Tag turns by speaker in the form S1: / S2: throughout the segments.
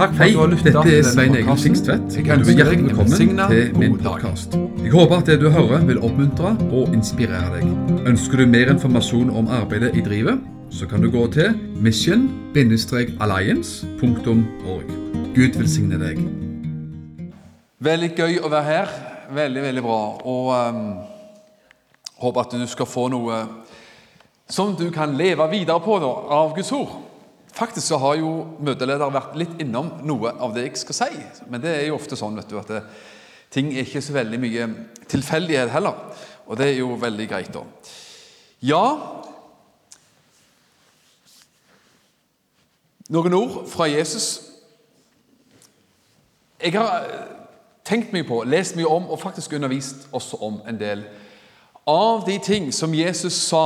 S1: Takk for
S2: Hei,
S1: at du har lyttet
S2: dette er Svein Egil. Sikstvedt. Og Du er hjertelig velkommen til min podkast. Jeg håper at det du hører, vil oppmuntre og inspirere deg. Ønsker du mer informasjon om arbeidet i drivet, så kan du gå til mission-alliance.org. Gud velsigne deg.
S1: Veldig gøy å være her. Veldig, veldig bra. Og um, håper at du skal få noe som du kan leve videre på da, av Guds ord. Faktisk så har jo møteleder vært litt innom noe av det jeg skal si. Men det er jo ofte sånn vet du, at det, ting er ikke så veldig mye tilfeldighet heller. Og det er jo veldig greit, da. Ja Noen ord fra Jesus. Jeg har eh, tenkt mye på, lest mye om og faktisk undervist også om en del av de ting som Jesus sa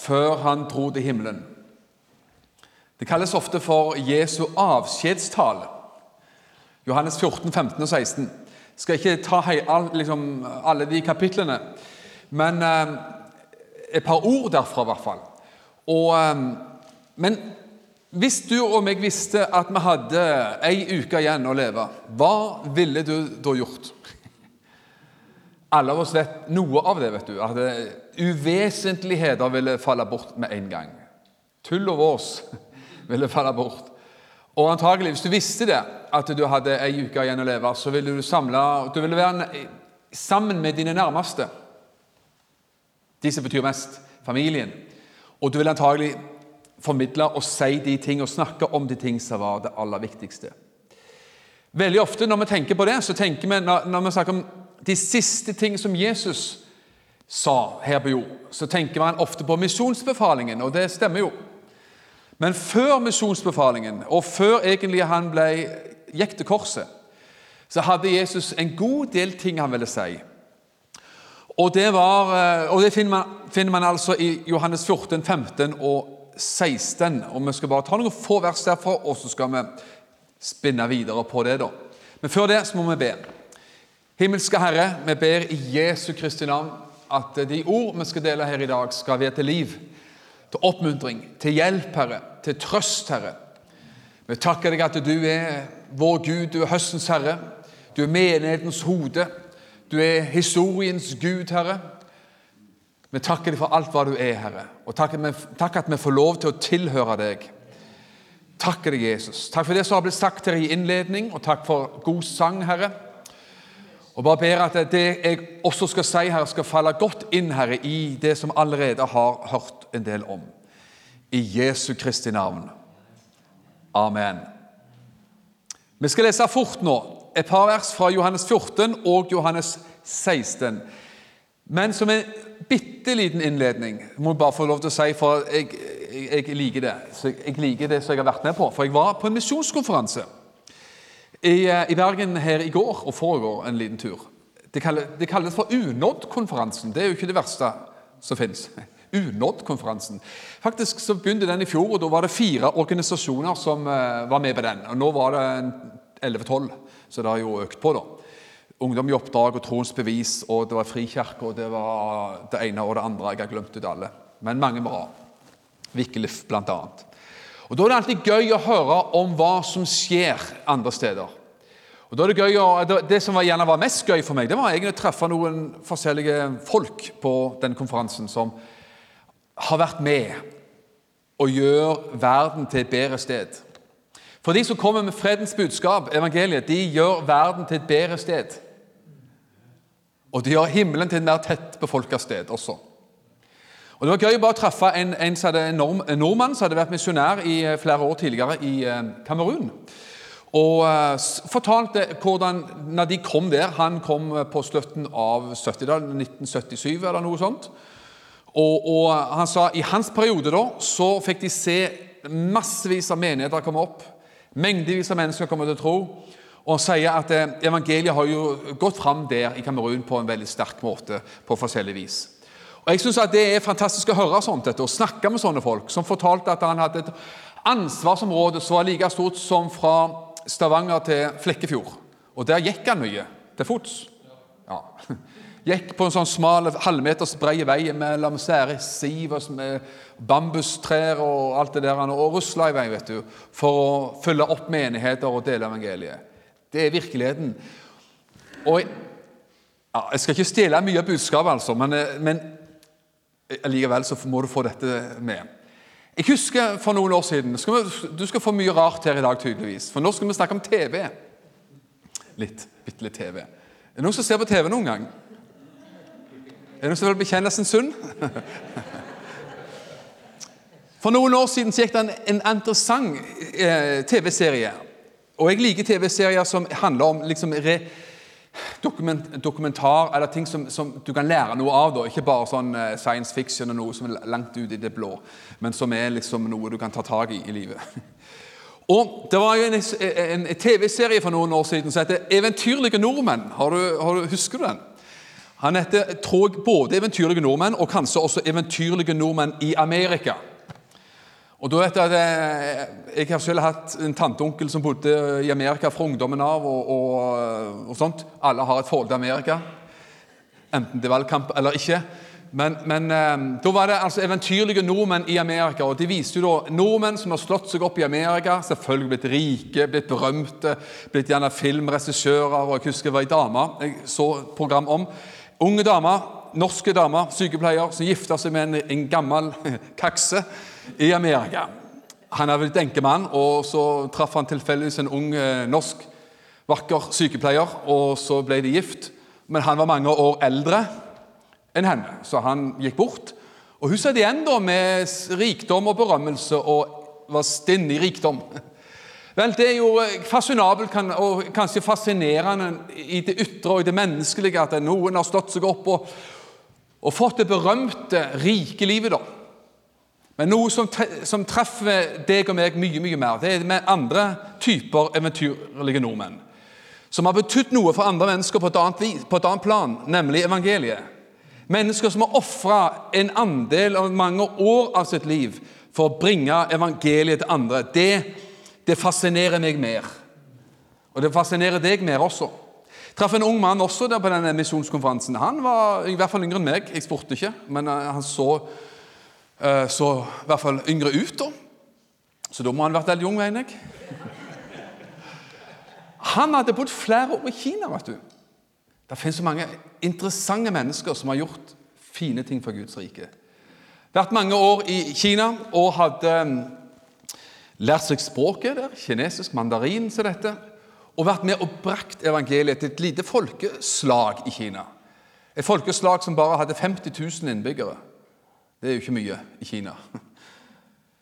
S1: før han dro til himmelen. Det kalles ofte for Jesu avskjedstale. Johannes 14, 15 og 16. Jeg skal ikke ta hei, liksom, alle de kapitlene, men eh, et par ord derfra i hvert fall. Og, eh, men hvis du og meg visste at vi hadde ei uke igjen å leve, hva ville du da gjort? Alle av oss vet noe av det. vet du, At uvesentligheter ville falle bort med en gang. Tull og vås ville falle bort. Og antagelig, hvis du visste det, at du hadde ei uke igjen å leve, så ville du samle, du ville være sammen med dine nærmeste. De som betyr mest. Familien. Og du ville antagelig formidle og si de ting og snakke om de ting som var det aller viktigste. Veldig ofte når vi tenker på det, så tenker vi når, vi snakker om de siste ting som Jesus sa her på jord, så tenker man ofte på misjonsbefalingen, og det stemmer jo. Men før misjonsbefalingen, og før egentlig han ble, gikk til korset, så hadde Jesus en god del ting han ville si. Og det, var, eh, og det finner, man, finner man altså i Johannes 14, 15 og 16. Og Vi skal bare ta noen få vers derfra, og så skal vi spinne videre på det. da. Men før det så må vi be. Himmelske Herre, vi ber i Jesu Kristi navn at de ord vi skal dele her i dag, skal være til liv, til oppmuntring, til hjelp, Herre, til trøst, Herre. Vi takker deg at du er vår Gud, du er høstens Herre. Du er menighetens hode. Du er historiens Gud, Herre. Vi takker deg for alt hva du er, Herre, og takk at, vi, får lov til å tilhøre deg. Takker deg, Jesus. Takk for det som har blitt sagt til deg i innledning, og takk for god sang, Herre. Og bare ber at det jeg også skal si, Herre, skal falle godt inn, Herre, i det som allerede har hørt en del om. I Jesu Kristi navn. Amen. Vi skal lese fort nå et par vers fra Johannes 14 og Johannes 16. Men som en bitte liten innledning må jeg bare få lov til å si, for jeg, jeg, jeg liker det. Så jeg liker det som jeg har vært med på. For jeg var på en misjonskonferanse i, i Bergen her i går og foregår en liten tur. Det, kalles, det kalles for Unådd-konferansen. Det er jo ikke det verste som fins. Unådd-konferansen. Faktisk så begynte den i fjor, og da var det fire organisasjoner som uh, var med på den. Og nå var det 11-12, så det har jo økt på, da. Ungdom i oppdrag og Troens bevis, og det var Frikirke, og det var det ene og det andre. Jeg har glemt ut alle. Men mange bra. Wickeliff, blant annet. Og Da er det alltid gøy å høre om hva som skjer andre steder. Og da er Det gøy, å, det som gjerne var mest gøy for meg, det var egentlig å treffe noen forskjellige folk på den konferansen som har vært med og gjør verden til et bedre sted. For de som kommer med fredens budskap, evangeliet, de gjør verden til et bedre sted. Og de gjør himmelen til et mer tettbefolka sted også. Og Det var gøy å bare treffe en, en, en, nordmann som hadde vært misjonær i flere år tidligere i Kamerun. Og uh, fortalte hvordan når de kom der Han kom på slutten av 70-tallet, 1977 eller noe sånt. Og, og, han sa i hans periode da, så fikk de se massevis av menigheter komme opp. Mengdevis av mennesker kommer til tro. Og han sier at eh, evangeliet har jo gått fram der i Kamerun på en veldig sterk måte. på forskjellig vis. Og jeg synes at Det er fantastisk å høre sånt, dette, og snakke med sånne folk som fortalte at han hadde et ansvarsområde som var like stort som fra Stavanger til Flekkefjord. Og der gikk han mye, til fots. Ja. Gikk på en sånn smal halvmeters brei vei mellom sære siv og bambustrær og alt det der, og rusla i vei vet du, for å følge opp menigheter og dele evangeliet. Det er virkeligheten. Og ja, Jeg skal ikke stjele mye av budskapet, altså, men, men likevel så må du få dette med. Jeg husker for noen år siden skal vi, Du skal få mye rart her i dag, tydeligvis. For nå skal vi snakke om TV. Litt. Bitte litt TV. Er det noen som ser på TV noen gang? Er det noen som vil bekjenne sin synd? For noen år siden så gikk det en, interessant eh, TV-serie. Og jeg liker TV-serier som handler om liksom, re, dokument, dokumentar eller ting som, som, du kan lære noe av. Da. Ikke bare sånn eh, science fiction og noe som er langt ute i det blå, men som er liksom noe du kan ta tak i i livet. Og Det var jo en, en TV-serie for noen år siden som heter 'Eventyrlige nordmenn'. Har du, har du, husker du den? Han heter tror både 'Eventyrlige nordmenn' og kanskje også 'Eventyrlige nordmenn i Amerika'. Og da vet Jeg at jeg, jeg har selv hatt en tanteonkel som bodde i Amerika fra ungdommen av. Og, og, og sånt. Alle har et forhold til Amerika, enten det er valgkamp eller ikke. Men, men eh, da var det altså eventyrlige nordmenn i Amerika. og De viste jo da nordmenn som har slått seg opp i Amerika, selvfølgelig blitt rike, blitt berømte, blitt gjerne filmregissører. og Jeg husker det var ei dame jeg så program om. Unge damer, norske damer, sykepleier, som gifta seg med en, en gammel kakse i Amerika. Han er blitt enkemann, og så traff han tilfeldigvis en ung eh, norsk vakker sykepleier, og så ble de gift. Men han var mange år eldre enn henne, så han gikk bort. Og Hun satt igjen da med rikdom og berømmelse og var stinn i rikdom. Vel, Det er jo fasjonabelt og kanskje fascinerende i det ytre og i det menneskelige at noen har stått seg opp og, og fått det berømte, rike livet. da. Men noe som, som treffer deg og meg mye mye mer, det er med andre typer eventyrlige nordmenn. Som har betydd noe for andre mennesker på et, annet, på et annet plan, nemlig evangeliet. Mennesker som har ofra en andel av mange år av sitt liv for å bringe evangeliet til andre. Det, det fascinerer meg mer. Og det fascinerer deg mer også. Jeg traff en ung mann også der på denne misjonskonferansen. Han var i hvert fall yngre enn meg. Jeg spurte ikke, men eh, han så, uh, så i hvert fall yngre ut. da. Så da må han ha vært veldig ung, mener jeg. Han hadde bodd flere år i Kina. vet du. Det finnes så mange interessante mennesker som har gjort fine ting for Guds rike. Vært mange år i Kina og hadde um, lært seg språket der, kinesisk, mandarin, som dette, og vært med og brakt evangeliet til et lite folkeslag i Kina. Et folkeslag som bare hadde 50 000 innbyggere. Det er jo ikke mye i Kina.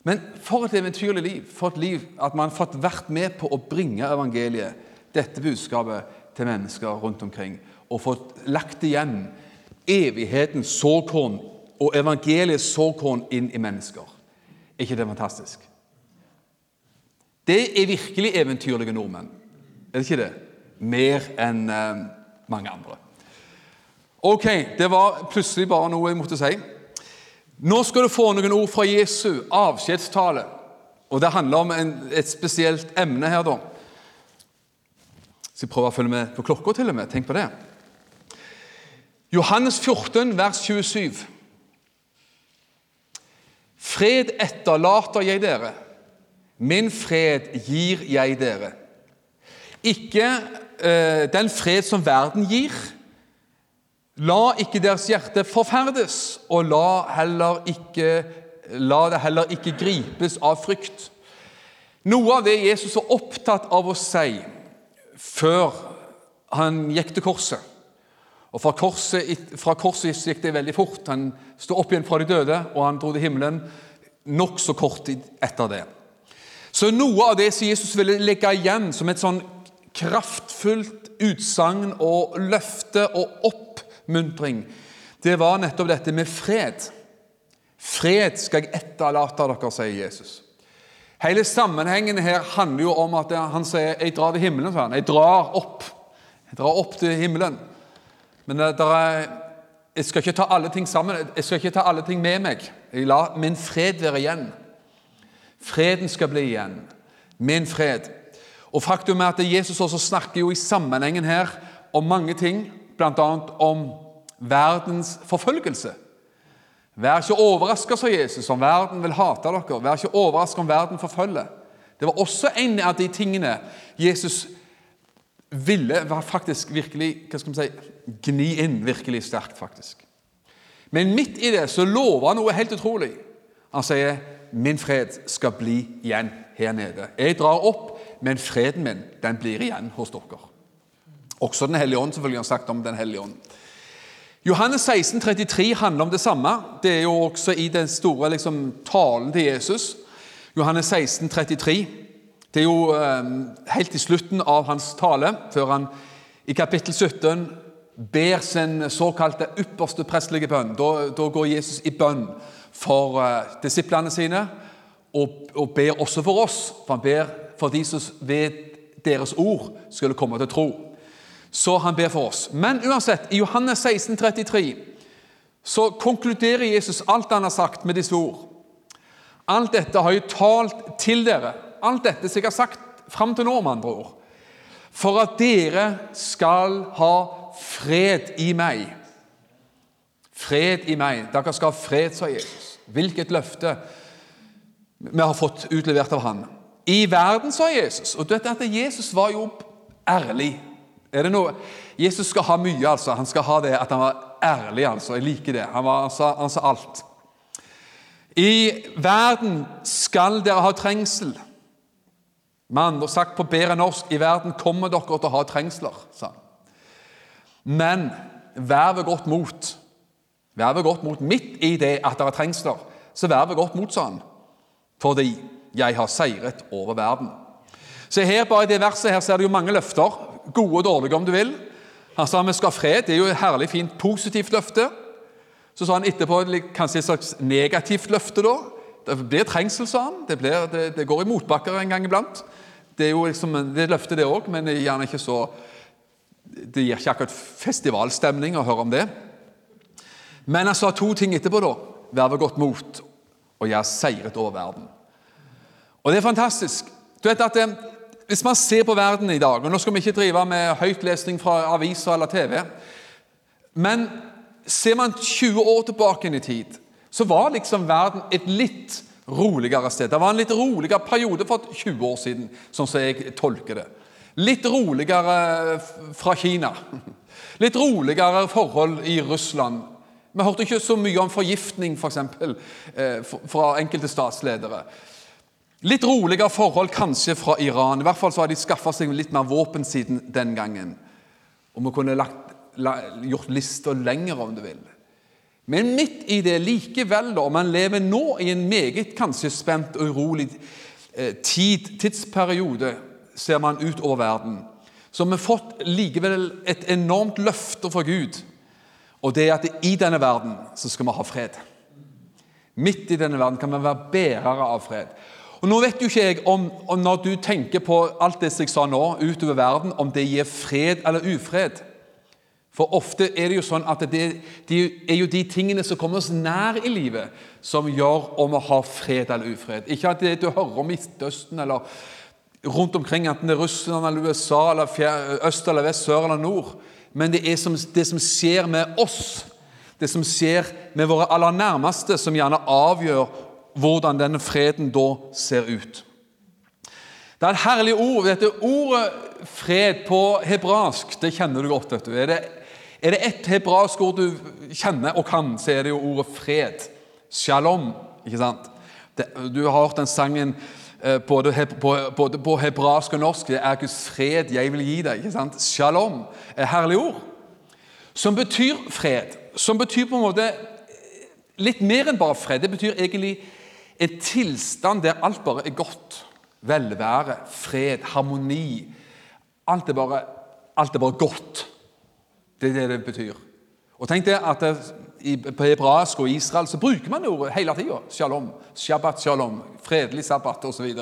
S1: Men for et eventyrlig liv, for et liv at man har fått vært med på å bringe evangeliet, dette budskapet, til mennesker rundt omkring og fått lagt igjen evighetens såkorn og evangeliets såkorn inn i mennesker. Er ikke det fantastisk? Det er virkelig eventyrlige nordmenn. Er det ikke det? Mer enn eh, mange andre. Ok, det var plutselig bare noe jeg måtte si. Nå skal du få noen ord fra Jesu avskjedstale. Og det handler om en, et spesielt emne her, da. Så jeg prøver å følge med på klokka, til og med. Tenk på det. Johannes 14, vers 27. Fred etterlater jeg dere, min fred gir jeg dere. Ikke uh, den fred som verden gir. La ikke deres hjerte forferdes, og la, ikke, la det heller ikke gripes av frykt. Noe av det Jesus var opptatt av å si før han gikk til korset, og fra korset, fra korset, gikk det veldig fort. Han sto opp igjen fra de døde, og han dro til himmelen nokså kort tid etter det. Så noe av det som Jesus ville legge igjen som et sånn kraftfullt utsagn og løfte og oppmuntring, det var nettopp dette med fred. Fred skal jeg etterlate dere, sier Jesus. Hele sammenhengen her handler jo om at han sier 'jeg drar til himmelen'. Sa han. Jeg drar opp. Jeg drar opp til himmelen. Men er, jeg skal ikke ta alle ting sammen. Jeg skal ikke ta alle ting med meg. Jeg lar min fred være igjen. Freden skal bli igjen. Min fred. Og Faktum er at Jesus også snakker jo i sammenhengen her om mange ting, bl.a. om verdens forfølgelse. Vær ikke overraska, sa Jesus, om verden vil hate dere. Vær ikke overraska om verden forfølger. Det var også en av de tingene Jesus ville faktisk virkelig hva skal man si, gni inn virkelig sterkt. faktisk. Men midt i det så lover han noe helt utrolig. Han sier, 'Min fred skal bli igjen her nede.' 'Jeg drar opp, men freden min den blir igjen hos dere.' Også Den hellige ånd selvfølgelig har sagt om Den hellige ånd. Johannes 16, 33 handler om det samme. Det er jo også i den store liksom, talen til Jesus. Johannes 16, 33. Det er jo eh, helt i slutten av hans tale, før han i kapittel 17 ber sin såkalte ypperste prestelige bønn. Da, da, går Jesus i bønn for uh, disiplene sine og, ber også for oss. For han ber for de som ved deres ord skulle komme til tro. Så han ber for oss. Men uansett, i Johannes 16, 33, så konkluderer Jesus alt han har sagt, med disse ord. Alt dette har jeg talt til dere. Alt dette som jeg har sagt fram til nå, med andre ord. For at dere skal ha fred i meg. Fred i meg. Dere skal ha fred, sa Jesus. Hvilket løfte vi har fått utlevert av han. I verden, sa Jesus. Og dette at Jesus var jo ærlig. Er det noe? Jesus skal ha mye, altså. Han skal ha det at han var ærlig. altså. Jeg liker det. Han, var, han, sa, han sa alt. I verden skal dere ha trengsel. Med andre sagt på bedre norsk i verden kommer dere til å ha trengsler. sa han. Men vær ved godt mot. Vær ved godt mot midt i det at det er trengsler. Så vær ved godt mot, sånn, fordi jeg har seiret over verden. Se her bare I det verset her så er det jo mange løfter, gode og dårlige om du vil. Han sa vi skal ha fred. Det er jo et herlig fint positivt løfte. Så sa han etterpå kanskje et slags negativt løfte. da. Det blir trengsel, sa han. Det, blir, det, det går i motbakker en gang iblant. Det er jo liksom, det er løfte, det òg, men gjerne ikke så det gir ikke akkurat festivalstemning å høre om det. Men han sa to ting etterpå. da. Vær ved godt mot, og jeg har seiret over verden. Og det er fantastisk. Du vet at eh, Hvis man ser på verden i dag og Nå skal vi ikke drive med høytlesning fra aviser eller TV. Men ser man 20 år tilbake i tid, så var liksom verden et litt roligere sted. Det var en litt roligere periode for 20 år siden, sånn som jeg tolker det. Litt roligere fra Kina. Litt roligere forhold i Russland. Vi hørte ikke så mye om forgiftning for eksempel, eh, fra enkelte statsledere. Litt roligere forhold kanskje fra Iran. I hvert fall så har de skaffa seg litt mer våpen siden den gangen. Og vi kunne lagt, gjort lista lenger, om du vil. Men midt i det likevel, da, man lever nå i en meget kanskje spent og urolig eh, tid, tidsperiode, ser man utover verden, så har vi fått likevel et enormt løfte fra Gud. Og det er at i denne verden så skal vi ha fred. Midt i denne verden kan vi være bærere av fred. Og Nå vet jo ikke jeg om, om når du tenker på alt det jeg sa nå, utover verden, om det gir fred eller ufred. For ofte er det jo sånn at det, det er jo de tingene som kommer oss nær i livet, som gjør om vi har fred eller ufred. Ikke at det du hører om Midtøsten eller rundt omkring, enten det er Russland eller USA, eller øst eller vest, sør eller nord. Men det er som, det som skjer med oss, det som skjer med våre aller nærmeste, som gjerne avgjør hvordan denne freden da ser ut. Det er et herlig ord. Dette ordet 'fred' på hebraisk det kjenner du godt. vet du. Er det, er det ett hebraisk ord du kjenner og kan, så er det jo ordet 'fred'. Shalom. ikke sant? Det, du har hørt den sangen både, både på hebraisk og norsk. Det er Guds fred jeg vil gi deg. ikke sant? Shalom er herlig ord. Som betyr fred. Som betyr på en måte litt mer enn bare fred. Det betyr egentlig en tilstand der alt bare er godt. Velvære, fred, harmoni. Alt er bare, alt er bare godt. Det er det det betyr. Og tenk det at på hebraisk og Israel så bruker man ordet hele tida. Shalom, shabbat shalom, fredelig sabbat osv.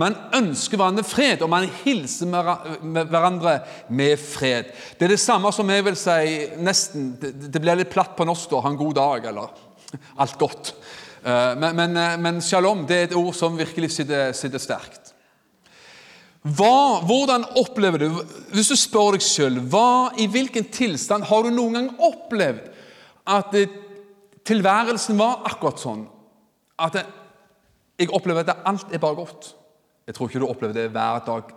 S1: Man ønsker hverandre fred, og man hilser med hverandre med fred. Det er det samme som jeg vil si nesten Det blir litt platt på norsk da, ha en god dag, eller alt godt. Eh, men, men, eh, men shalom det er et ord som virkelig sitter, sitter sterkt. Hva, hvordan opplever du Hvis du spør deg sjøl i hvilken tilstand har du noen gang opplevd at det, tilværelsen var akkurat sånn at det, jeg opplever at alt er bare godt. Jeg tror ikke du opplever det hver dag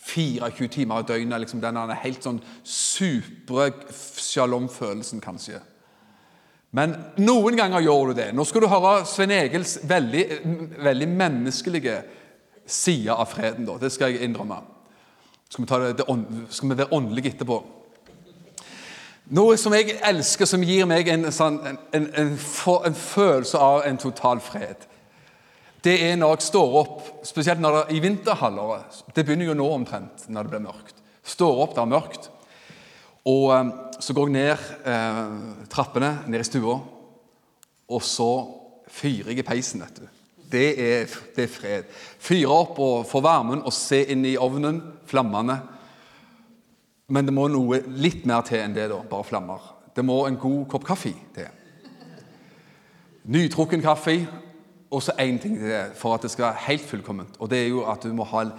S1: 24 timer i døgnet. Liksom den helt sånn supre shalom-følelsen, kanskje. Men noen ganger gjør du det. Nå skal du høre Svein Egils veldig, veldig menneskelige side av freden. Da. Det skal jeg innrømme. Skal vi, det, det, skal vi være åndelige etterpå? Noe som jeg elsker, som gir meg en, sånn, en, en, en, følelse av en total fred, det er når jeg står opp, spesielt det, i vinterhalvåret. Det begynner jo nå omtrent, når det blir mørkt. Står opp, det er mørkt. Og um, så går jeg ned eh, trappene, ned i stua, og så fyrer jeg i peisen. vet du. Det er, det er fred. Fyre opp og få varmen og se inn i ovnen, flammene. Men det må noe litt mer til enn det, da, bare flammer. Det må en god kopp kaffe til. Nytrukken kaffe. Og så én ting til det for at det skal være helt fullkomment. Og det er jo at du må ha en,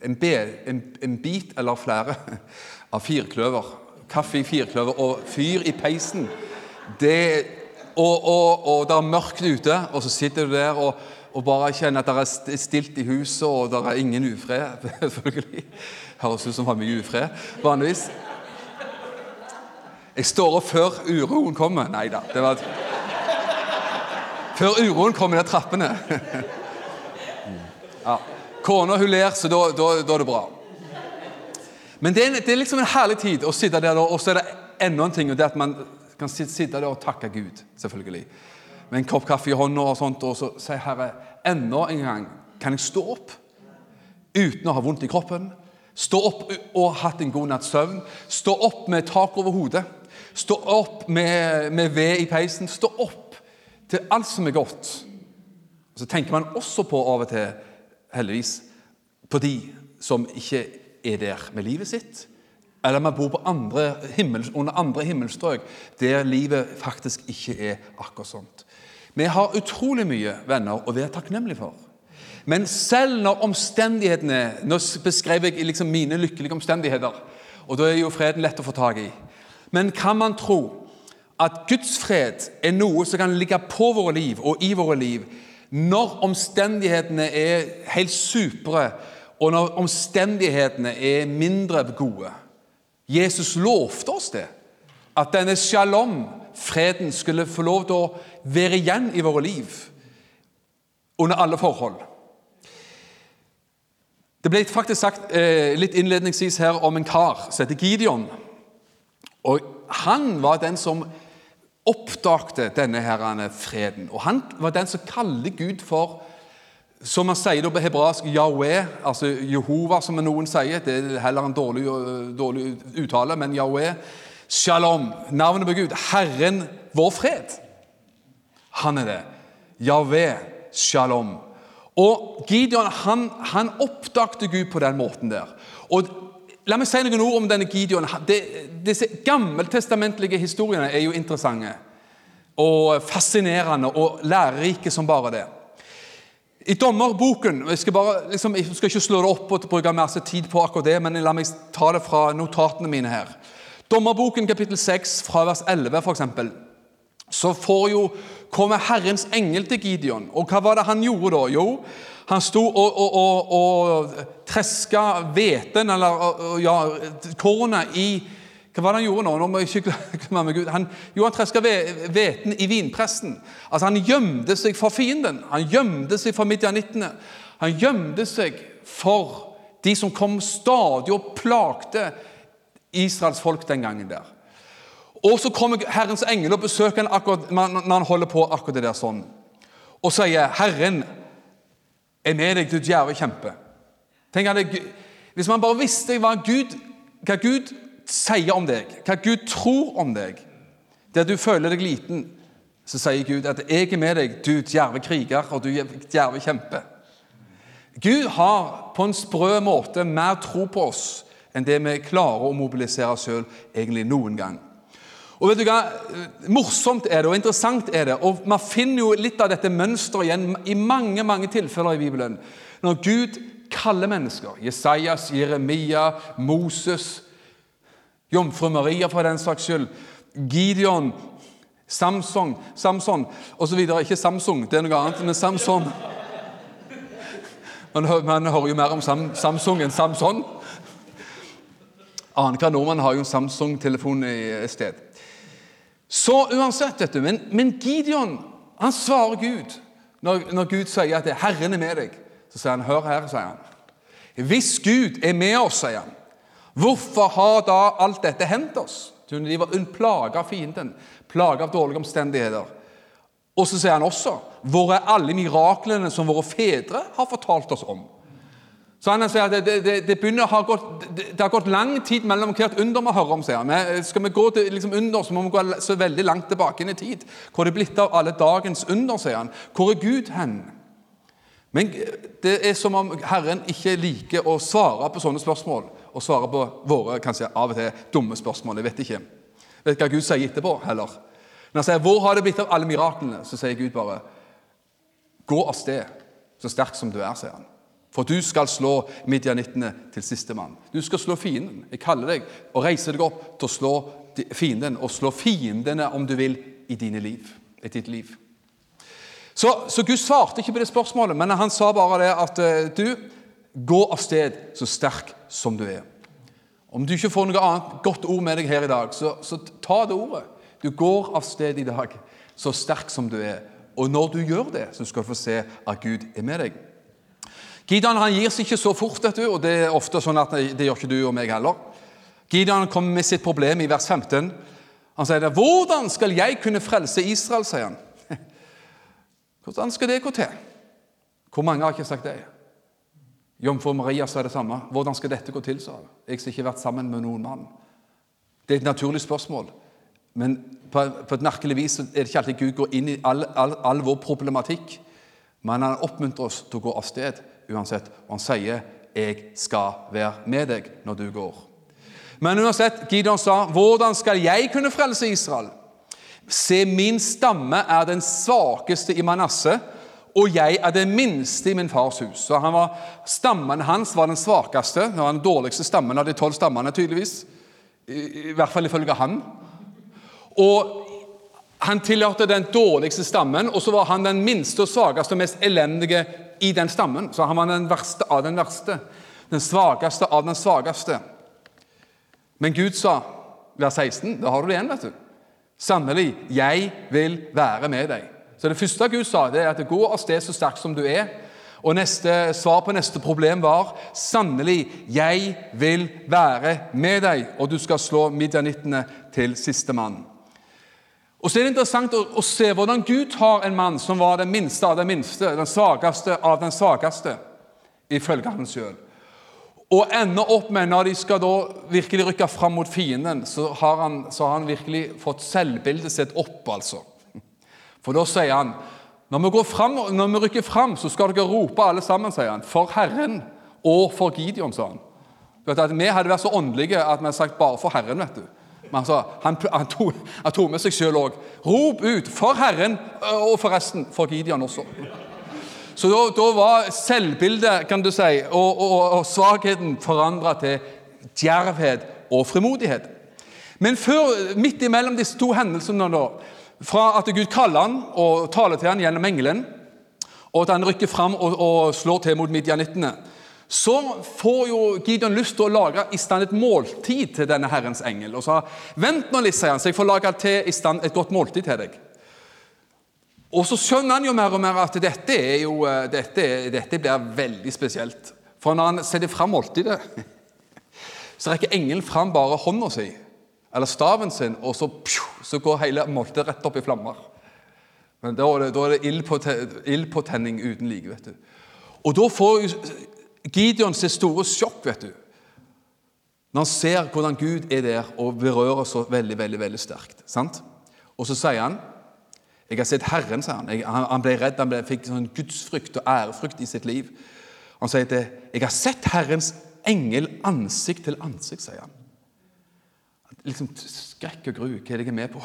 S1: en, en, en bit eller flere av firkløver. Kaffe i firkløver og fyr i peisen. Det, og, og, og det er mørkt ute, og så sitter du der og, og bare kjenner at det er stilt i huset, og det er ingen ufred. selvfølgelig. Høres ut som har mye ufred vanligvis. Jeg står opp før uroen kommer. Nei da. det var... Før uroen kommer ned trappene. Ja. Kona hun ler, så da, da, da, er det bra. Men det er, det er, liksom en herlig tid å sitte der, og så er det enda en ting. og det er at Man kan sitte der og takke Gud, selvfølgelig. Med en kopp kaffe i hånda og sånt, og så sier Herre, enda en gang kan jeg stå opp uten å ha vondt i kroppen. Stå opp og hatt en god natts søvn. Stå opp med tak over hodet. Stå opp med, med ved i peisen. Stå opp til alt som er godt. Og Så tenker man også på av og til, heldigvis, på de som ikke er der med livet sitt. Eller man bor andre himmel, under andre himmelstrøk der livet faktisk ikke er akkurat sånt. Vi har utrolig mye venner å være takknemlige for. Men selv når omstendighetene Nå beskrev jeg liksom mine lykkelige omstendigheter, og da er jo freden lett å få tak i. Men kan man tro at Guds fred er noe som kan ligge på våre liv og i våre liv når omstendighetene er helt supre, og når omstendighetene er mindre gode. Jesus lovte oss det. At denne shalom, freden, skulle få lov til å være igjen i våre liv under alle forhold. Det ble faktisk sagt eh, litt innledningsvis her om en kar som heter Gideon. Og Han var den som oppdagte denne herrene freden. Og Han var den som kaller Gud for som man sier på hebraisk Yahweh, altså Jehova, som noen sier. Det er heller en dårlig, dårlig uttale, men Yahweh. Shalom, navnet på Gud. Herren vår fred. Han er det. Yahweh, shalom. Og Gideon han, han oppdagte Gud på den måten der. Og La meg si noen ord om denne Gideon. Det, disse gammeltestamentlige historiene er jo interessante og fascinerende og lærerike som bare det. I dommerboken Jeg skal, bare, liksom, jeg skal ikke slå det opp og bruke masse tid på akkurat det, men la meg ta det fra notatene mine her. Dommerboken kapittel 6 fra vers 11 f.eks. Så får jo komme Herrens engel til Gideon. Og hva var det han gjorde da? Jo, han sto og, og, og, og treska hveten, eller ja, kornet, i Hva var det han gjorde nå? nå må jeg ikke glemme meg. Han, jo, han treska hveten i vinpressen. Altså, Han gjemte seg for fienden. Han gjemte seg for midjanittene. Han gjemte seg for de som kom stadig og plagte Israels folk den gangen der. Og så kommer Herrens engel og besøker han akkurat når han holder på akkurat det der sånn, og sier 'Herren er med deg, du djerve kjempe. Tenk det, Hvis man bare visste hva Gud, hva Gud sier om deg, hva Gud tror om deg, der du føler deg liten, så sier Gud at 'jeg er med deg, du djerve kriger og du djerve kjempe'. Gud har på en sprø måte mer tro på oss enn det vi klarer å mobilisere sjøl egentlig noen gang. Og vet du hva? Morsomt er det, og interessant er det. Og Man finner jo litt av dette mønsteret igjen i mange mange tilfeller i Bibelen. Når Gud kaller mennesker Jesajas, Jeremia, Moses, jomfru Maria for den saks skyld, Gideon, Samsung, Samson osv. Ikke Samsung, det er noe annet, men Samson. Man, man hører jo mer om Sam, Samsung enn Samson. Annenhver nordmann har jo en Samsung-telefon i sted. Så uansett, dette, men, men Gideon han svarer Gud når, når Gud sier at 'Herren er med deg'. Så sier han 'Hør her', sier han. Hvis Gud er med oss, sier han, hvorfor har da alt dette hendt oss? De var plaga av fienden, plage av dårlige omstendigheter. Og så sier han også 'Hvor er alle miraklene som våre fedre har fortalt oss om?' Så han sier at det, det, det, ha gått, det, har gått lang tid mellom hvert under vi hører om. sier han. Skal vi gå til liksom under, så må vi gå så veldig langt tilbake inn i tid. Hvor er det blitt av alle dagens under, sier han. Hvor er Gud hen? Men det er som om Herren ikke liker å svare på sånne spørsmål. Og svare på våre kanskje av og til dumme spørsmål. Jeg vet ikke. Vet ikke hva Gud sier etterpå heller. Når han sier 'Hvor har det blitt av alle miraklene?' så sier Gud bare 'Gå av sted, så sterk som du er', sier han. For du skal slå midjanittene til sistemann. Du skal slå fienden. Jeg kaller deg og reiser deg opp til å slå fienden, og slå fiendene, om du vil, i dine liv, i ditt liv. Så, så Gud svarte ikke på det spørsmålet, men han sa bare det at du, gå av sted så sterk som du er. Om du ikke får noe annet godt ord med deg her i dag, så, så ta det ordet. Du går av sted i dag så sterk som du er. Og når du gjør det, så skal du få se at Gud er med deg. Gideon han gir seg ikke så fort, vet du, og det er ofte sånn at det gjør ikke du og meg heller. Gideon kommer med sitt problem i vers 15. Han sier det, 'Hvordan skal jeg kunne frelse Israel?' sier han. Hvordan skal det gå til? Hvor mange har ikke sagt det? Jomfru Maria sa det samme. Hvordan skal dette gå til, sa hun. Jeg skal ikke vært sammen med noen mann. Det er et naturlig spørsmål. Men på et merkelig vis er det ikke alltid Gud går inn i all, all, all vår problematikk. Men han oppmuntrer oss til å gå av sted uansett. Og han sier 'Jeg skal være med deg når du går'. Men uansett, Gideon sa 'Hvordan skal jeg kunne frelse Israel?' Se, min stamme er den svakeste i Manasseh, og jeg er den minste i min fars hus. Så han var, Stammen hans var den svakeste. Det var den dårligste stammen av de tolv stammene, tydeligvis. I, I hvert fall ifølge han. Og han tilhørte den dårligste stammen, og så var han den minste og svakeste og mest elendige i den stammen. Så han var den verste av den verste. Den svakeste av den svakeste. Men Gud sa, vers 16, da har du det igjen, vet du. Sannelig, jeg vil være med deg. Så Det første Gud sa, det er at gå av sted så sterk som du er. Og neste svar på neste problem var sannelig, jeg vil være med deg, og du skal slå midjanittene til sistemann. Og så er det interessant å, å se hvordan Gud tar en mann som var den minste av den minste, den svakeste av den svakeste, ifølge han sjøl. Og ender opp med, når de skal da virkelig rykke fram mot fienden, så har han, så har han virkelig fått selvbildet sitt opp, altså. For da sier han når vi, frem, når vi rykker fram, så skal dere rope alle sammen, sier han. For Herren og for Gideon, sa han. Vet at Vi hadde vært så åndelige at vi hadde sagt bare for Herren. vet du. Men altså, han, han, tog, han tok med seg sjøl òg. Rop ut for Herren, og forresten for Gideon også. Så da, da var selvbildet kan du si, og, og, og svakheten forandra til djervhet og frimodighet. Men før, midt imellom disse to hendelsene, da, fra at Gud kaller han og taler til han gjennom engelen, og at han rykker fram og, og slår til mot midjanittene, så får jo Gideon lyst til å lage i stand et måltid til denne Herrens engel. Og sa vent nå litt, sier han, så jeg får lage til i stand et godt måltid til deg. Og så skjønner han jo mer og mer at dette, er jo, dette, dette blir veldig spesielt. For når han setter fram måltidet, så rekker engelen fram bare hånda si, eller staven sin, og så, så går hele måltidet rett opp i flammer. Men Da er det, da er det ild, på, ild tenning uten like. vet du. Og da får Gideon sitt store sjokk, vet du. Når han ser hvordan Gud er der og berører så veldig veldig, veldig sterkt. sant? Og så sier han jeg har sett Herren, sier han, han ble redd, han ble, fikk sånn gudsfrykt og ærefrykt i sitt liv. Han sier til, 'Jeg har sett Herrens engel ansikt til ansikt', sier han. Liksom skrekk og gru. Hva er det jeg er med på?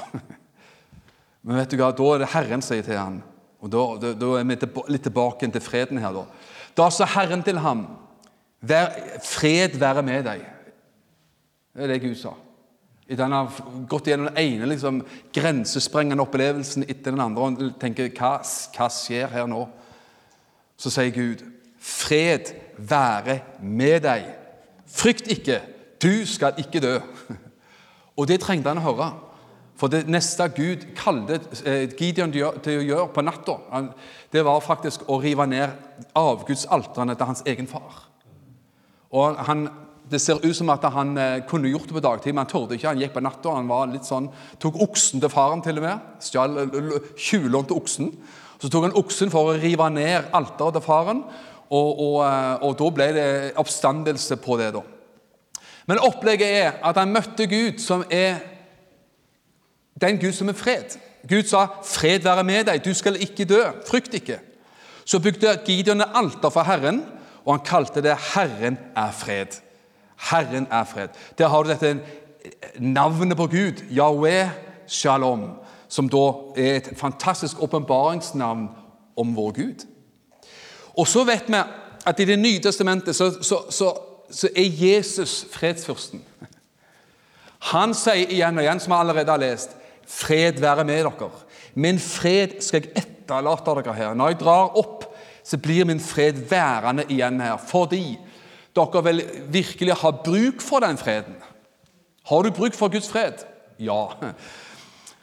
S1: Men vet du hva, da er det Herren sier til ham, og da, da, da er vi litt tilbake til freden her. Da Da sa Herren til ham, Vær, 'Fred være med deg'. Det er det Gud sa. Etter han har gått gjennom den ene liksom, grensesprengende opplevelsen etter den andre og tenker hva, hva skjer her nå? Så sier Gud, 'Fred være med deg. Frykt ikke, du skal ikke dø.' Og det trengte han å høre. For det neste Gud kalte eh, Gideon til å gjøre på natta, det var faktisk å rive ned avgudsalterne til hans egen far. Og han, Det ser ut som at han eh, kunne gjort det på dagtid, men han torde ikke. Han gikk på natta. Han var litt sånn, tok oksen til faren til og med. Tjuvlånte oksen. Så tok han oksen for å rive ned alteret til faren, og, og, eh, og, da ble det oppstandelse på det. da. Men opplegget er at han møtte Gud, som er den Gud som er fred. Gud sa 'Fred være med deg, du skal ikke dø. Frykt ikke'. Så bygde Gideon et alter for Herren, og han kalte det 'Herren er fred'. Herren er fred. Der har du dette navnet på Gud, Yahweh Shalom, som da er et fantastisk åpenbaringsnavn om vår Gud. Og så vet vi at i Det nye testamentet så, så, så, så er Jesus fredsfyrsten. Han sier igjen og igjen, som vi allerede har lest, 'Fred være med dere'. Min fred skal jeg etterlate dere her. Når jeg drar opp, så blir min fred værende igjen her. Fordi dere vil virkelig ha bruk for den freden. Har du bruk for Guds fred? Ja.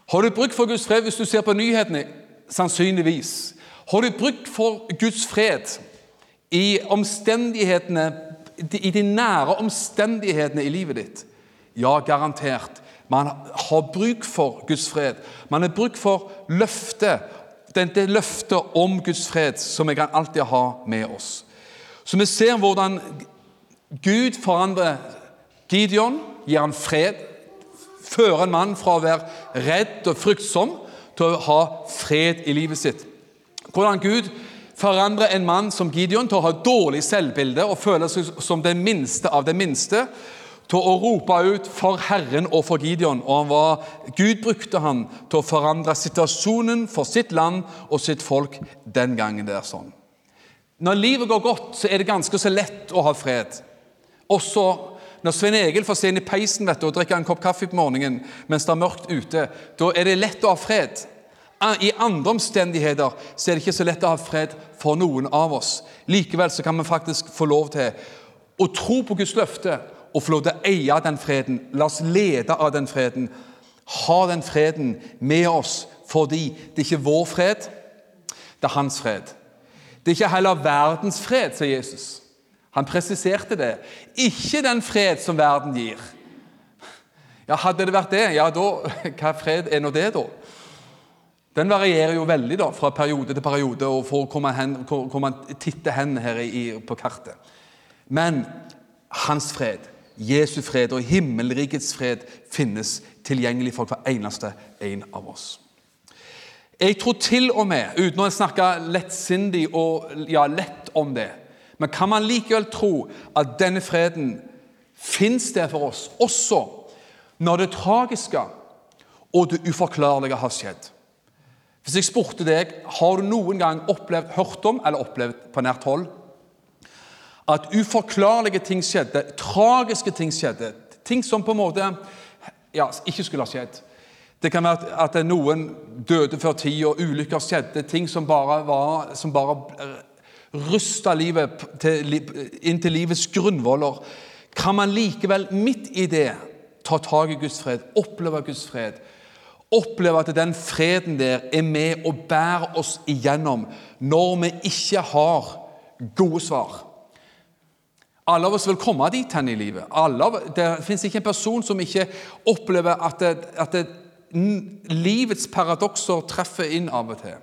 S1: Har du bruk for Guds fred hvis du ser på nyhetene? Sannsynligvis. Har du bruk for Guds fred i omstendighetene, i de nære omstendighetene i livet ditt? Ja, garantert. Man har bruk for Guds fred. Man har bruk for løftet, Det løftet om Guds fred som vi kan alltid ha med oss. Så vi ser hvordan Gud forandrer Gideon, gir han fred, fører en mann fra å være redd og fryktsom til å ha fred i livet sitt. Hvordan Gud forandrer en mann som Gideon til å ha dårlig selvbilde og føle seg som den minste av det minste, til å rope ut for Herren og for Gideon. og var, Gud brukte han til å forandre situasjonen for sitt land og sitt folk den gangen. det er sånn. Når livet går godt, så er det ganske så lett å ha fred. Også når Svein Egil får se inn i peisen vet du, og drikke en kopp kaffe på morgenen mens det er mørkt ute, da er det lett å ha fred. I andre omstendigheter så er det ikke så lett å ha fred for noen av oss. Likevel så kan vi faktisk få lov til å tro på Guds løfte og få lov til å eie den freden. La oss lede av den freden. Ha den freden med oss fordi det er ikke vår fred, det er hans fred. Det er ikke heller verdens fred, sier Jesus. Han presiserte det. Ikke den fred som verden gir. Ja, Hadde det vært det, ja da, hva fred er nå det, da? Den varierer jo veldig da, fra periode til periode og for hvor man, titter hen her i, på kartet. Men hans fred Jesu fred og himmelrikets fred finnes tilgjengelig for hver eneste en av oss. Jeg tror til og med, uten å snakke lettsindig og ja, lett om det Men kan man likevel tro at denne freden fins der for oss, også når det tragiske og det uforklarlige har skjedd? Hvis jeg spurte deg har du noen gang opplevd, hørt om eller opplevd på nært hold at uforklarlige ting skjedde, tragiske ting skjedde. Ting som på en måte ja, ikke skulle ha skjedd. Det kan være at noen døde før tid, og ulykker skjedde. Ting som bare, var, bare rysta livet til, inn til livets grunnvoller. Kan man likevel midt i det ta tak i Guds fred, oppleve Guds fred? Oppleve at den freden der er med og bærer oss igjennom når vi ikke har gode svar. Alle av oss vil komme dit hen i livet. Alle, det fins ikke en person som ikke opplever at, det, at det, livets paradokser treffer inn av og til.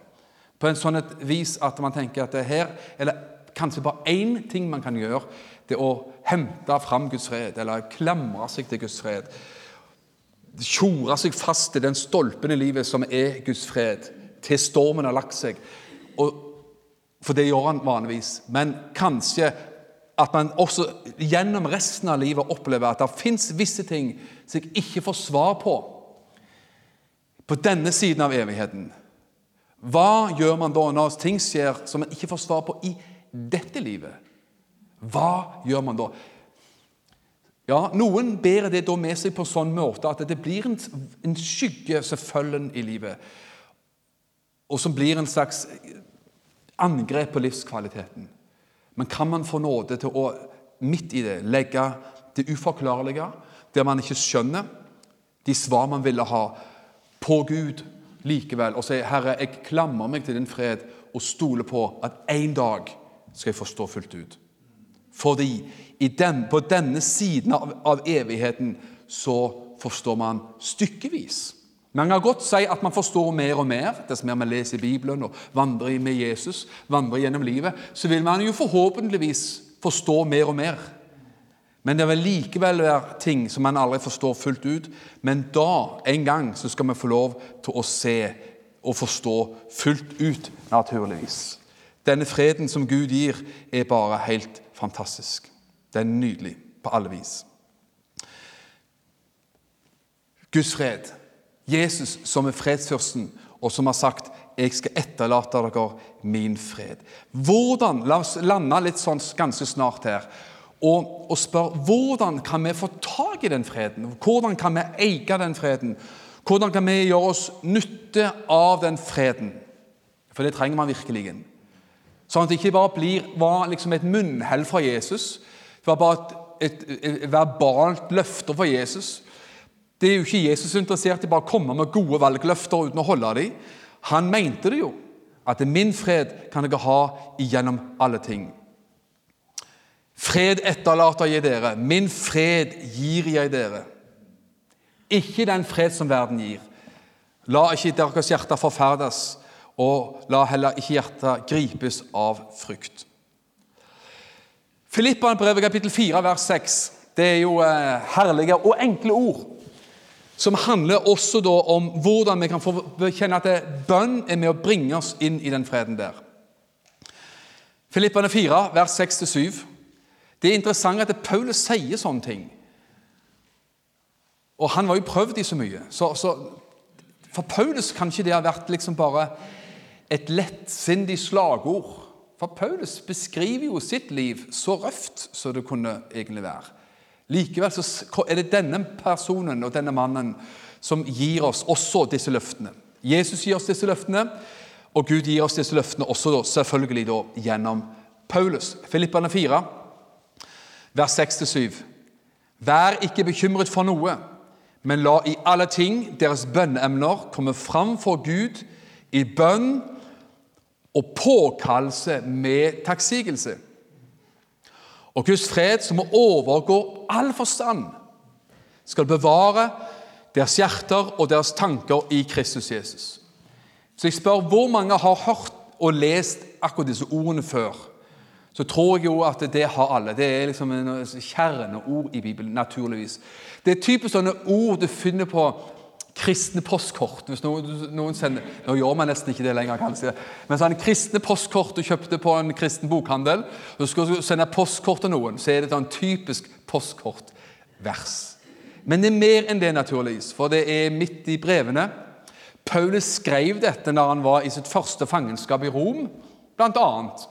S1: På en sånn et vis at man tenker at det her eller kanskje bare én ting man kan gjøre, det er å hente fram Guds fred, eller klamre seg til Guds fred. Tjore seg fast til den stolpen i livet som er Guds fred, til stormen har lagt seg. Og, for det gjør han vanligvis. Men kanskje at man også gjennom resten av livet opplever at det fins visse ting som jeg ikke får svar på på denne siden av evigheten. Hva gjør man da når ting skjer som man ikke får svar på i dette livet? Hva gjør man da? Ja, Noen bærer det da med seg på en sånn måte at det blir en, en skygge som følger en i livet, og som blir en slags angrep på livskvaliteten. Men kan man få nåde til å midt i det legge det uforklarlige, der man ikke skjønner de svar man ville ha, på Gud likevel, og si 'Herre, jeg klamrer meg til din fred' og stoler på at en dag skal jeg forstå fullt ut. Fordi den, på denne siden av, av, evigheten så forstår man stykkevis. Man kan godt si at man forstår mer og mer dess mer man leser Bibelen og vandrer med Jesus, vandrer gjennom livet. Så vil man jo forhåpentligvis forstå mer og mer. Men det vil likevel være ting som man aldri forstår fullt ut. Men da, en gang, så skal vi få lov til å se og forstå fullt ut, naturligvis. Denne freden som Gud gir, er bare helt fantastisk. Det er nydelig på alle vis. Guds fred. Jesus som er fredsfyrsten, og som har sagt 'Jeg skal etterlate dere min fred'. Hvordan, La oss lande litt sånn ganske snart her og, og spørre hvordan kan vi få tak i den freden? Hvordan kan vi eie den freden? Hvordan kan vi gjøre oss nytte av den freden? For det trenger man virkelig. Sånn at det ikke bare blir, var liksom et munnhell fra Jesus. Det var bare et, et, et verbalt løfte fra Jesus. Det er jo ikke Jesus interessert i bare å komme med gode valgløfter uten å holde dem. Han mente det jo, at min fred kan dere ha igjennom alle ting. Fred etterlater jeg dere, min fred gir jeg dere. Ikke den fred som verden gir. La ikke deres hjerte forferdes, og la heller ikke hjertet gripes av frykt. Filippane brevet kapittel 4, vers 6. Det er jo eh, herlige og enkle ord som handler også da om hvordan vi kan få kjenne at bønn er med å bringe oss inn i den freden der. Filippane 4, vers 6-7. Det er interessant at Paulus sier sånne ting. Og han var jo prøvd i så mye. Så, så for Paulus kan ikke det ha vært liksom bare et lettsindig slagord. For Paulus beskriver jo sitt liv så røft som det kunne egentlig være. Likevel så er det denne personen og denne mannen som gir oss også disse løftene. Jesus gir oss disse løftene, og Gud gir oss disse løftene også selvfølgelig da, gjennom Paulus. Filippane 4, vers 6-7. Vær ikke bekymret for noe, men la i alle ting deres bønneemner komme fram for Gud i bønn og påkallelse med takksigelse. Og Guds fred, som overgår all forstand, skal bevare deres hjerter og deres tanker i Kristus Jesus. Så jeg spør hvor mange har hørt og lest akkurat disse ordene før? så tror jeg jo at det har alle. Det er liksom kjerneord i Bibelen, naturligvis. Det er typisk sånne ord du finner på kristne postkort. hvis noen, noen sender, Nå gjør man nesten ikke det lenger, kanskje. Men sånn kristne postkort du kjøpte på en kristen bokhandel, du skal sende postkort til noen, så er det et typisk postkortvers. Men det er mer enn det, naturligvis, for det er midt i brevene. Paulus skrev dette når han var i sitt første fangenskap i Rom, annet.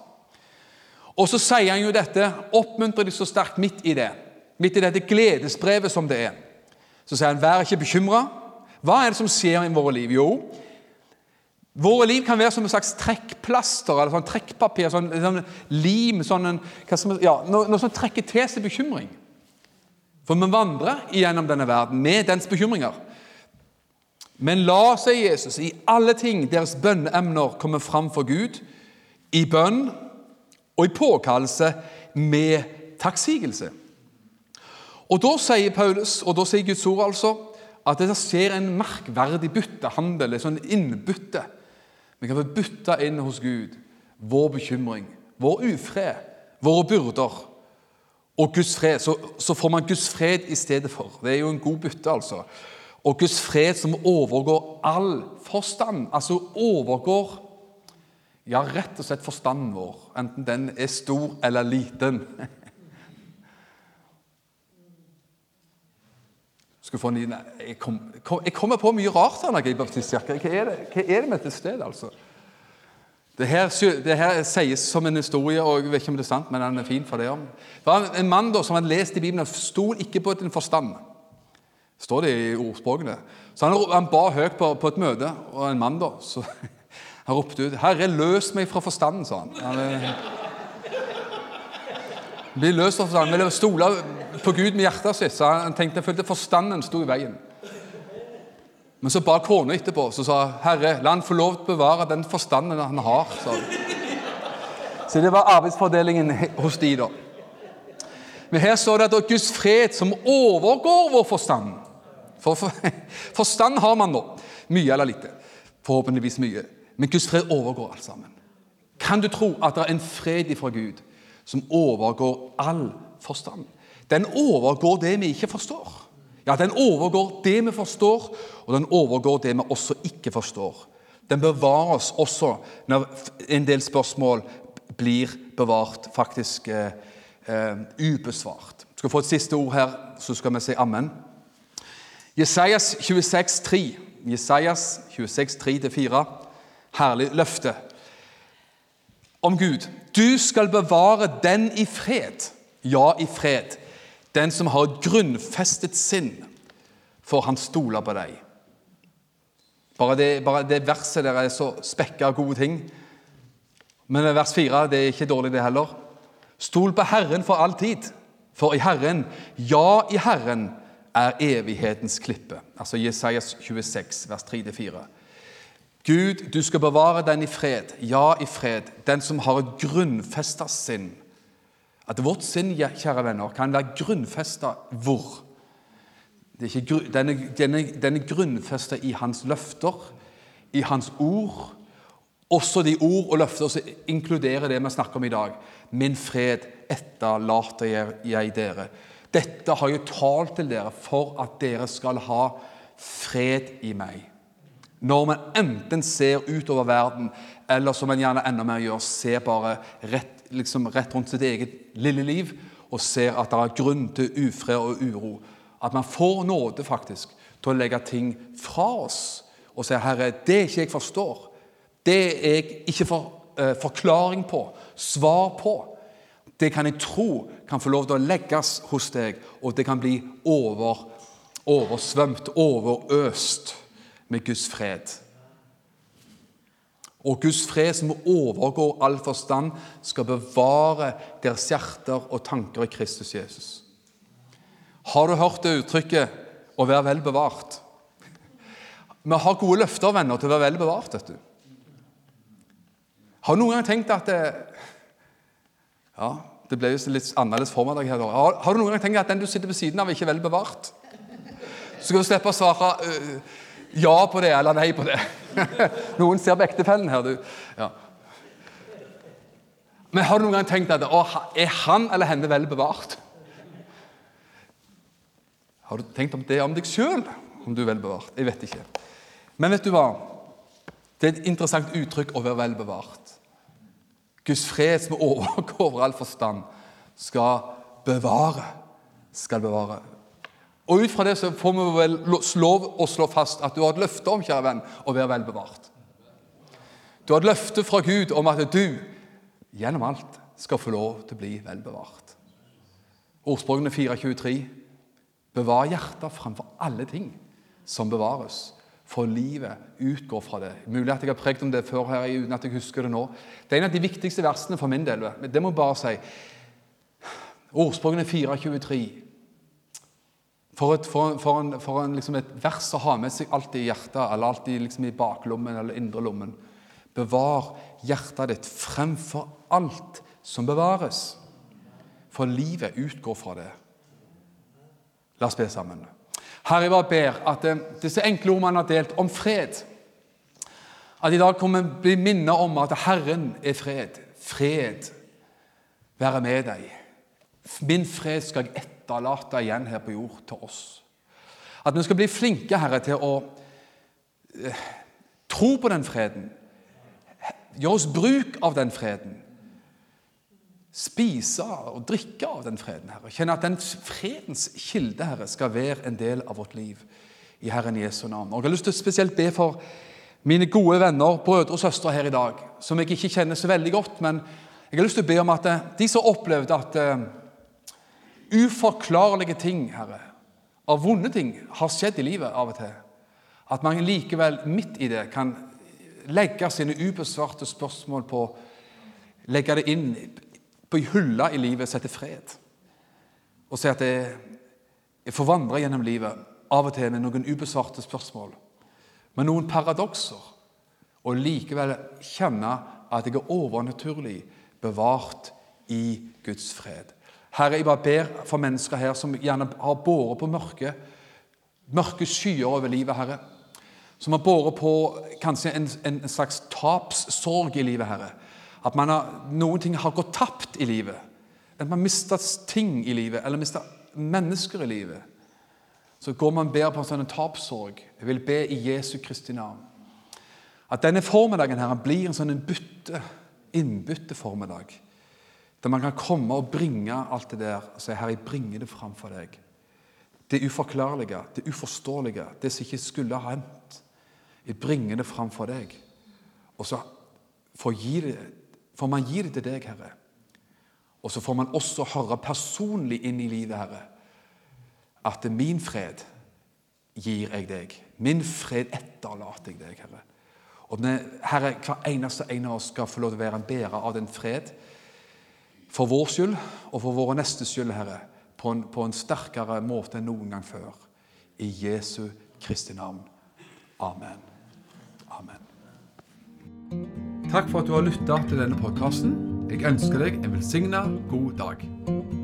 S1: Og så sier han jo dette, oppmuntrer de så sterkt midt i det, midt i dette gledesbrevet som det er. Så sier han, vær ikke bekymra. Hva er det som skjer i våre liv? Jo, våre liv kan være som en slags trekkplaster eller sånn trekkpapir, sånn, sånn lim sånn en, ja, noe, noe som trekker til seg bekymring. For vi vandrer gjennom denne verden med dens bekymringer. Men la, sier Jesus, i alle ting deres bønneemner komme fram for Gud, i bønn og i påkallelse med takksigelse. Og Da sier Paulus, og da sier Guds ord altså, at det skjer en merkverdig byttehandel, en sånn innbytte. Vi kan få bytte inn hos Gud vår bekymring, vår ufred, våre byrder og Guds fred. Så, så, får man Guds fred i stedet for. Det er jo en god bytte, altså. Og Guds fred som overgår all forstand. Altså overgår ja, rett og slett forstanden vår, enten den er stor eller liten. Jeg, kom, jeg, kommer på mye rart her når jeg er i baptistkirka. Hva, hva, er det med dette stedet, altså? Det her, det her, sies som en historie, og jeg vet ikke om det er sant, men den er fin for det. Det var en mann da, som hadde lest i Bibelen og stol ikke på din forstand. står det i ordspråkene. Så han, han ba høyt på, på, et møte, og en mann da, så han ropte ut 'Herre, løs meg fra forstanden', sa han. han bli løst av forstanden. Ville stole på Gud med hjertet sitt. Så han tenkte jeg følte forstanden sto i veien. Men så ba kona etterpå så sa Herre, la han få lov til å bevare den forstanden han har. Så. Så det var arbeidsfordelingen hos de da. Men her står det at det er Guds fred som overgår vår forstand. For, for Forstand har man nå. Mye eller lite. Forhåpentligvis mye. Men Guds fred overgår alt sammen. Kan du tro at det er en fred ifra Gud som overgår all forstand? Den overgår det vi ikke forstår. Ja, den overgår det vi forstår, og den overgår det vi også ikke forstår. Den bevarer oss også når en del spørsmål blir bevart, faktisk eh, eh, ubesvart. Skal få et siste ord her, så skal vi si amen. Jesajas 26, 3. Jesajas 26, 3-4. Herlig løfte om Gud. Du skal bevare den i fred. Ja, i fred den som har et grunnfestet sinn, for han stoler på deg. Bare det, bare det verset der er så spekka av gode ting. Men vers fire det er ikke dårlig, det heller. Stol på Herren for all tid, for i Herren, ja, i Herren, er evighetens klippe. Altså Jesajas 26, vers 3-4. Gud, du skal bevare den i fred, ja, i fred, den som har et grunnfesta sinn at vårt sinn kjære venner, kan være grunnfesta hvor? Ikke, den, er, den, er, den er grunnfesta i hans løfter, i hans ord. Også de ord og løfter som inkluderer det vi snakker om i dag. Min fred etterlater jeg dere. Dette har jeg talt til dere for at dere skal ha fred i meg. Når man enten ser utover verden, eller som man gjerne enda mer gjør, ser bare rett liksom rett rundt sitt eget lille liv og ser at det er grunn til ufred og uro. At man får nåde faktisk til å legge ting fra oss og si Herre, det er ikke jeg forstår. Det er jeg ikke for, eh, forklaring på, svar på. Det kan jeg tro kan få lov til å legges hos deg, og det kan bli over, oversvømt, overøst med Guds fred. Og Guds fred, som overgår all forstand, skal bevare deres hjerter og tanker i Kristus Jesus. Har du hørt det uttrykket 'å være vel bevart'? Vi har gode løfter venner, til å være vel bevart. vet du. Har du noen gang tenkt at det, Ja, det ble jo litt annerledes formiddag her. Har, har, du noen gang tenkt at den du sitter ved siden av, ikke er vel bevart? Så skal du slippe å svare ja på det eller nei på det. Noen ser på ektefellen her, du. Ja. Men har du noen gang tenkt at å, er han eller henne vel bevart? Har du tenkt om det om deg sjøl, om du er vel bevart? Jeg vet ikke. Men vet du hva? Det er et interessant uttrykk å være vel bevart. Guds fred som overgår all forstand, skal bevare. Skal bevare. Og Ut fra det så får vi vel lov å slå fast at du har et løfte om kjære venn, å være vel bevart. Du har et løfte fra Gud om at du gjennom alt skal få lov til å bli vel bevart. Ordspråkene 4.23.: Bevar hjertet framfor alle ting som bevares, for livet utgår fra det. Mulig at jeg har prekt om det før her uten at jeg husker det nå. Det er en av de viktigste versene for min del. Det må jeg bare si. Ordspråkene 4.23 for, et, for, for, en, for en, liksom et vers å ha med seg alltid i hjertet, eller alltid liksom i baklommen eller indre lommen. Bevar hjertet ditt fremfor alt som bevares, for livet utgår fra det. La oss be sammen. Herre, jeg ber at eh, disse enkle ordene har delt om fred At i dag kommer vi bli minnet om at Herren er fred. Fred være med deg. Min fred skal jeg etterlate igjen her på jord til oss. At vi skal bli flinke, Herre, til å eh, tro på den freden. Gjøre oss bruk av den freden. Spise og drikke av den freden, Herre. Kjenne at den fredens kilde, Herre, skal være en del av vårt liv i Herren Jesu navn. Og Jeg har lyst til å spesielt be for mine gode venner, brødre og søstre her i dag, som jeg ikke kjenner så veldig godt, men jeg har lyst til å be om at eh, de som opplevde at uh, uforklarlige ting, Herre, av vonde ting, har skjedd i livet av og til, at man likevel midt i det kan legge sine ubesvarte spørsmål på Legge det inn på ei hylle i livet heter fred. Og si at jeg, jeg får vandre gjennom livet av og til med noen ubesvarte spørsmål, med noen paradokser, og likevel kjenne at jeg er overnaturlig bevart i Guds fred. Herre, jeg bare ber for mennesker her som gjerne har båret på mørke, mørke skyer over livet, Herre. Som har båret på kanskje en, en, slags tapssorg i livet, Herre. At har, noen ting har gått tapt i livet. At man mister ting i livet, eller mister mennesker i livet. Så går man ber på en sånn tapssorg. Jeg vil be i Jesu Kristi navn. At denne formiddagen her blir en sånn bytte, innbytteformiddag. Der man kan komme og bringe alt det der og si 'Herre, jeg bringer det fram for deg'. Det uforklarlige, det uforståelige, det som ikke skulle ha hendt. Jeg bringer det fram for deg. Og så får, det, får man gi det til deg, Herre. Og så får man også høre personlig inn i livet, Herre, at min fred gir jeg deg. Min fred etterlater jeg deg, Herre. Og Herre, hver eneste en av oss skal få lov til å være en bærer av den fred for vår skyld og for våre nestes skyld, Herre, på en, på en sterkere måte enn noen gang før. I Jesu Kristi navn. Amen. Amen.
S2: Takk for at du har lytta til denne podkasten. Jeg ønsker deg en velsigna god dag.